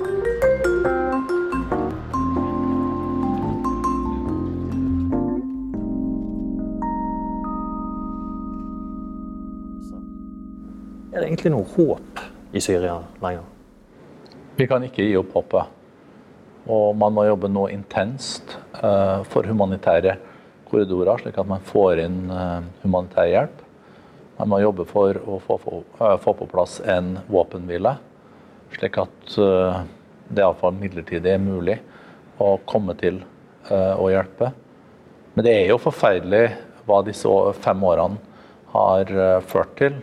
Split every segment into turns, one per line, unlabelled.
Er det egentlig noe håp i Syria lenger?
Vi kan ikke gi opp håpet. Og man må jobbe nå intenst uh, for humanitære korridorer, slik at man får inn uh, humanitær hjelp. Man må jobbe for å få, på plass en våpenhvile, slik at det iallfall midlertidig er mulig å komme til å hjelpe. Men det er jo forferdelig hva disse fem årene har ført til.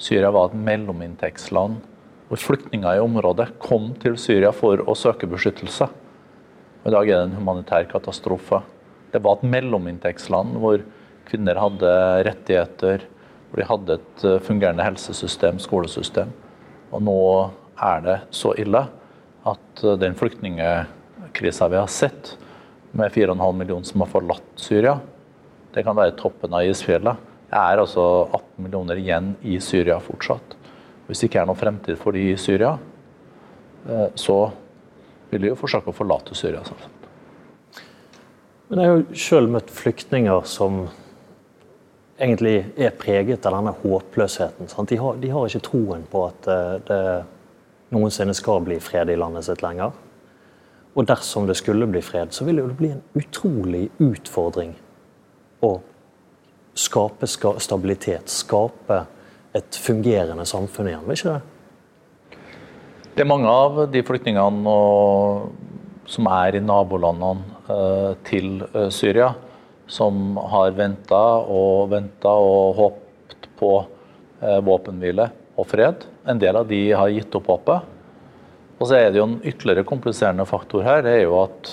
Syria var et mellominntektsland hvor flyktninger i området kom til Syria for å søke beskyttelse. I dag er det en humanitær katastrofe. Det var et mellominntektsland hvor kvinner hadde rettigheter, hvor de hadde et eh, fungerende helsesystem, skolesystem. Og nå er det så ille at eh, den flyktningkrisa vi har sett, med 4,5 millioner som har forlatt Syria, det kan være toppen av isfjellet. Det er altså 18 millioner igjen i Syria fortsatt. Hvis det ikke er noen fremtid for de i Syria, eh, så vil de jo forsøke å forlate Syria.
Men jeg har jo sjøl møtt flyktninger som egentlig er preget av denne håpløsheten. De har, de, har, ikke troen på at eh, det noensinne skal bli fred i landet sitt lenger. Og dersom det skulle bli fred, så vil det bli en utrolig utfordring å skape stabilitet, skape et fungerende samfunn igjen, vil ikke det?
Det er mange av de flyktningene som er i nabolandene eh, til eh, Syria, som har venta og venta og håpet på eh, våpenhvile og fred. En del av de har gitt opp håpet. Og så er det jo en ytterligere kompliserende faktor her. Det er jo at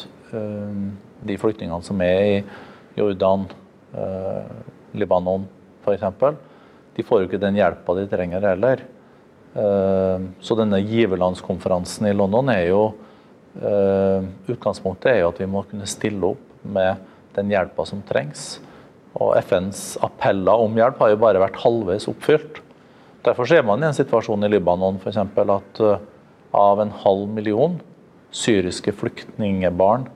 de flyktningene som er i Jordan, Libanon f.eks., de får jo ikke den hjelpa de trenger heller. Uh, så denne giverlandskonferansen i London er jo uh, Utgangspunktet er jo at vi må kunne stille opp med den hjelpa som trengs. Og FNs appeller om hjelp har jo bare vært halvveis oppfylt. Derfor ser man i en situasjon i Libanon eksempel, at eh, av en halv million syriske flyktningebarn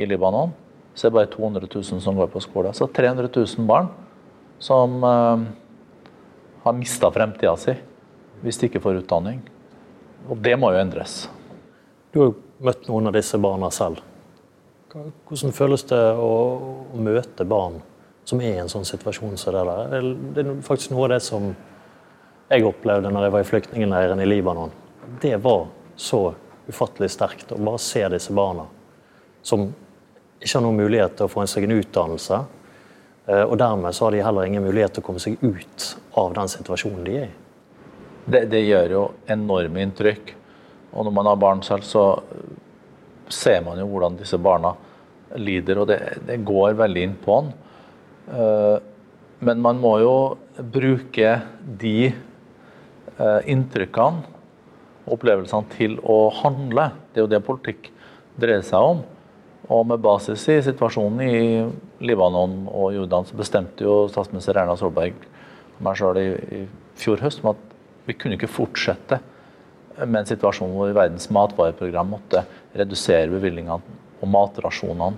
i Libanon, så er det bare 200 000 som går på skole. Så 300 000 barn som har mista fremtida si hvis de ikke får utdanning. Og det må jo endres.
Du har møtt noen av disse barna selv. Hvordan føles det å møte barn som er i en sånn situasjon som det der? Det er faktisk noe av det som jeg opplevde når jeg var i flyktningleiren i Libanon. Det var så ufattelig sterkt å bare se disse barna som ikke har noen mulighet til å få seg en utdannelse, Eh, og dermed så har de heller ingen mulighet til å komme seg ut av den situasjonen de er i.
Det, det gjør jo enorme inntrykk. Og når man har barn selv, så ser man jo hvordan disse barna lider, og det, det går veldig inn på en. Eh, men man må jo bruke de inntrykkene og opplevelsene til å handle. Det er jo det politikk dreier seg om. Og med basis i situasjonen i Libanon og Jordan, så bestemte jo statsminister Erna Solberg meg sjøl i, i, fjor høst om at vi kunne ikke fortsette med en situasjon hvor Verdens matvareprogram måtte redusere bevilgningene og matrasjonene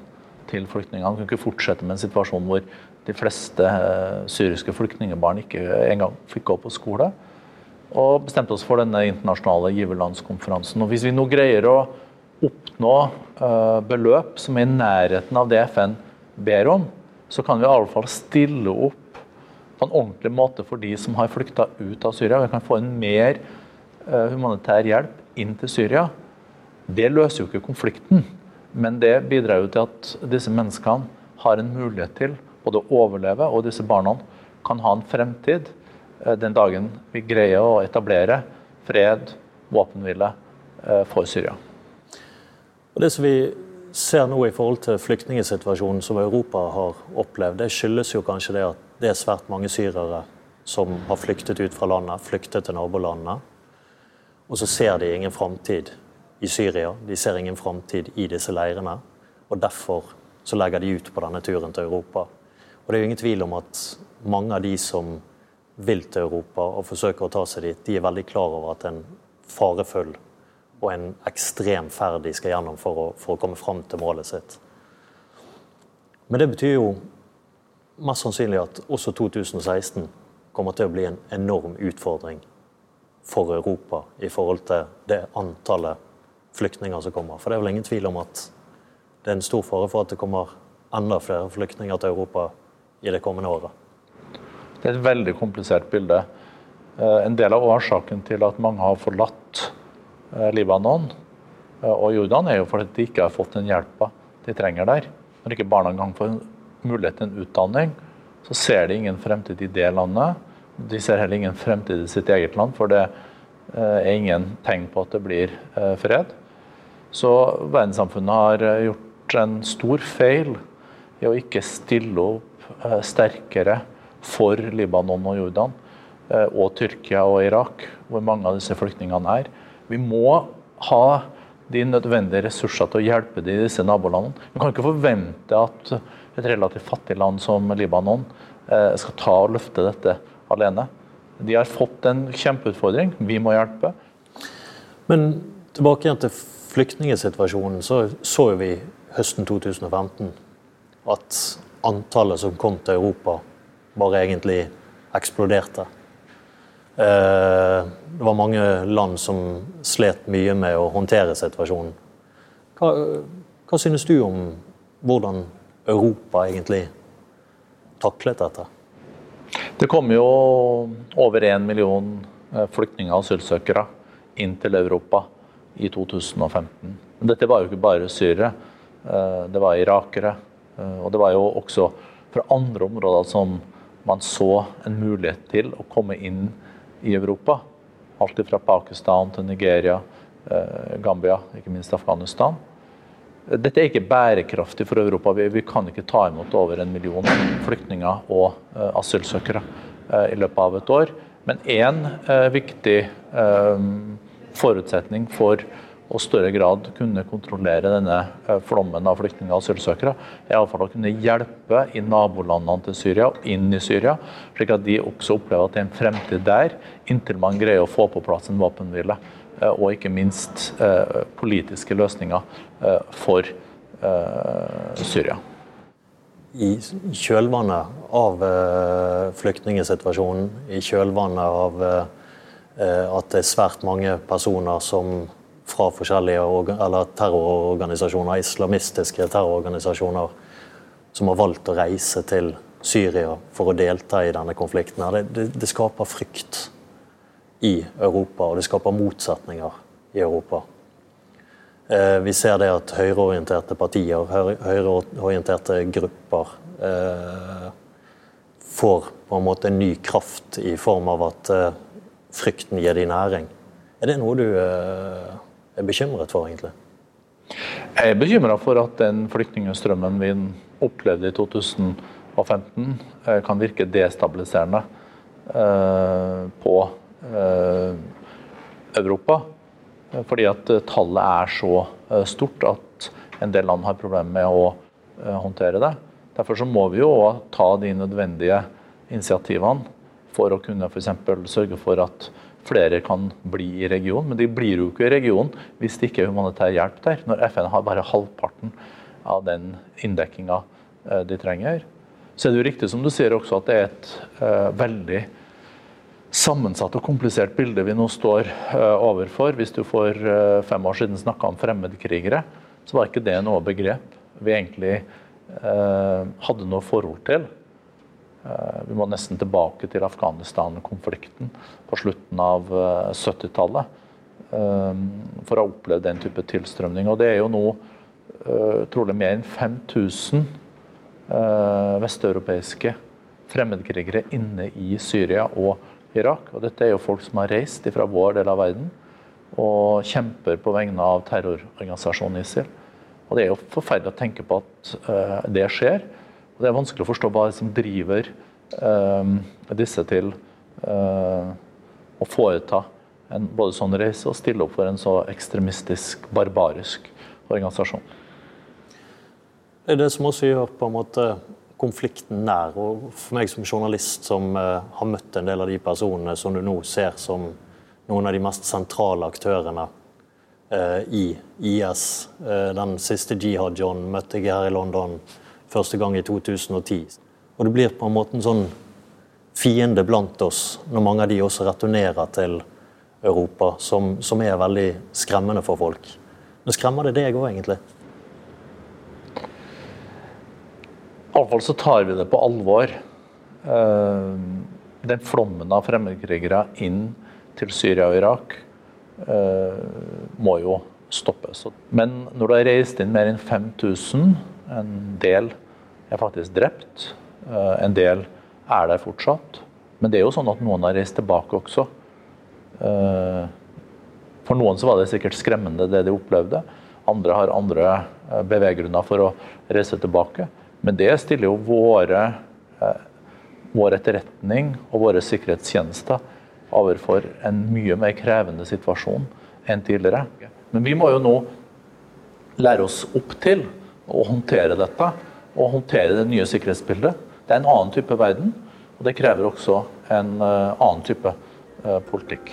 til flyktningene. Vi kunne ikke fortsette med en situasjon hvor de fleste uh, syriske flyktningbarn ikke engang fikk gå på skole. Og bestemte oss for denne internasjonale giverlandskonferansen. Og hvis vi nå greier å oppnå uh, beløp som er i nærheten av det FN ber om, så kan vi i alle fall stille opp på en ordentlig måte for de som har flykta ut av Syria. Vi kan få en mer uh, humanitær hjelp inn til Syria. Det løser jo ikke konflikten, men det bidrar jo til at disse menneskene har en mulighet til både å overleve, og disse barna kan ha en fremtid den dagen vi greier å etablere fred, våpenhvile for Syria.
Og Det som vi ser nå i forhold til flyktningsituasjonen som Europa har opplevd, det skyldes jo kanskje det at det er svært mange syrere som har flyktet ut fra landet, flyktet til nabolandene. Og så ser de ingen framtid i Syria. De ser ingen framtid i disse leirene. Og derfor så legger de ut på denne turen til Europa. Og det er jo ingen tvil om at mange av de som vil til Europa og forsøker å ta seg dit, de er veldig klar over at en farefull og en ekstrem ferd de skal gjennom for å, for å komme fram til målet sitt. Men det betyr jo mest sannsynlig at også 2016 kommer til å bli en enorm utfordring for Europa i forhold til det antallet flyktninger som kommer. For det er vel ingen tvil om at det er en stor fare for at det kommer enda flere flyktninger til Europa i det kommende året.
Det er et veldig komplisert bilde. Eh, en del av årsaken til at mange har forlatt eh, Libanon eh, og Jordan, er jo fordi de ikke har fått den hjelpa de trenger der. Når ikke barna engang får mulighet til en utdanning, så ser de ingen fremtid i det landet. De ser heller ingen fremtid i sitt eget land, for det er ingen tegn på at det blir fred. Så verdenssamfunnet har gjort en stor feil i å ikke stille opp sterkere for Libanon og Jordan, eh, og Tyrkia og Irak, hvor mange av disse flyktningene er. Vi må ha de nødvendige ressurser til å hjelpe de i disse nabolandene. Vi kan ikke forvente at et relativt fattig land som Libanon eh, skal ta og løfte dette alene. De har fått en kjempeutfordring. Vi må hjelpe.
Men tilbake igjen til flyktningsituasjonen, så så vi høsten 2015 at antallet som kom til Europa bare egentlig eksploderte. Eh, det var mange land som slet mye med å håndtere situasjonen. Hva, hva synes du om hvordan Europa egentlig taklet dette?
Det kom jo over én million eh, flyktninger og asylsøkere inn til Europa i 2015. Men dette var jo ikke bare syrere. Eh, det var irakere. Og det var jo også fra andre områder som man så en mulighet til å komme inn i Europa. Alt fra Pakistan til Nigeria, eh, Gambia, ikke minst Afghanistan. Dette er ikke bærekraftig for Europa. Vi, kan ikke ta imot over en million flyktninger og eh, asylsøkere eh, i løpet av et år. Men én viktig forutsetning for og større grad kunne kontrollere denne eh, flommen av flyktninger og asylsøkere. er Iallfall å kunne hjelpe i nabolandene til Syria og inn i Syria, slik at de også opplever at det er en fremtid der, inntil man greier å få på plass en våpenhvile. Eh, og ikke minst eh, politiske løsninger for Syria.
I kjølvannet av flyktningsituasjonen, i kjølvannet av at det er svært mange personer som fra forskjellige terrororganisasjoner, islamistiske terrororganisasjoner, som har valgt å reise til Syria for å delta i denne konflikten. Det, det, det skaper frykt i Europa, og det skaper motsetninger i Europa. Eh, vi ser det at høyreorienterte partier, høyreorienterte grupper, eh, får på en måte en ny kraft i form av at eh, frykten gir dem næring. Er det noe du er bekymret for, egentlig?
Jeg er bekymra for at den flyktningstrømmen vi opplevde i 2015, eh, kan virke destabiliserende eh, på eh, Europa. Fordi at tallet er så stort at en del land har problemer med å håndtere det. Derfor så må vi jo ta de nødvendige initiativene for å kunne f.eks. sørge for at flere kan bli i regionen. Men de blir jo ikke i regionen hvis det ikke er humanitær hjelp der. Når FN har bare halvparten av den inndekkinga eh, de trenger. Så er det jo riktig som du sier også at det er et uh, veldig sammensatt og komplisert bilde vi nå står uh, overfor. Hvis du for uh, fem år siden snakka om fremmedkrigere, så var ikke det noe begrep vi egentlig hadde noe forhold til. Eh, vi må nesten tilbake til Afghanistan-konflikten på slutten av 70-tallet eh, eh, for å ha opplevd den type tilstrømning. Og det er jo nå trolig mer enn 5000 vesteuropeiske fremmedkrigere inne i Syria og Irak. Og dette er jo folk som har reist fra vår del av verden og kjemper på vegne av terrororganisasjonen ISIL. Og Det er jo forferdelig å tenke på at det skjer. Og Det er vanskelig å forstå hva som driver eh, disse til eh, å foreta en både sånn reise og stille opp for en så ekstremistisk, barbarisk organisasjon.
Det som også gjør på en måte konflikten nær. Og for meg som journalist som uh, har møtt en del av de personene som du nå ser som noen av de mest sentrale aktørene i IS. Den siste jihad-John møtte jeg her i London første gang i 2010. Og det blir på en måte en sånn fiende blant oss når mange av de også returnerer til Europa, som, som er veldig skremmende for folk. Men skremmer det deg òg, egentlig?
Iallfall så tar vi det på alvor. Eh, den flommen av fremmedkrigere inn til Syria og Irak eh, må jo stoppes. Men når det er reist inn mer enn 5000, en del er faktisk drept, eh, en del er der fortsatt. Men det er jo sånn at noen har reist tilbake også. For noen så var det sikkert skremmende det de opplevde. Andre har andre beveggrunner for å reise tilbake. Men det stiller jo våre, eh, vår etterretning og våre sikkerhetstjenester overfor en mye mer krevende situasjon enn tidligere. Men vi må jo nå lære oss opp til å håndtere dette og håndtere det nye sikkerhetsbildet. Det er en annen type verden, og det krever også en uh, annen type uh, politikk.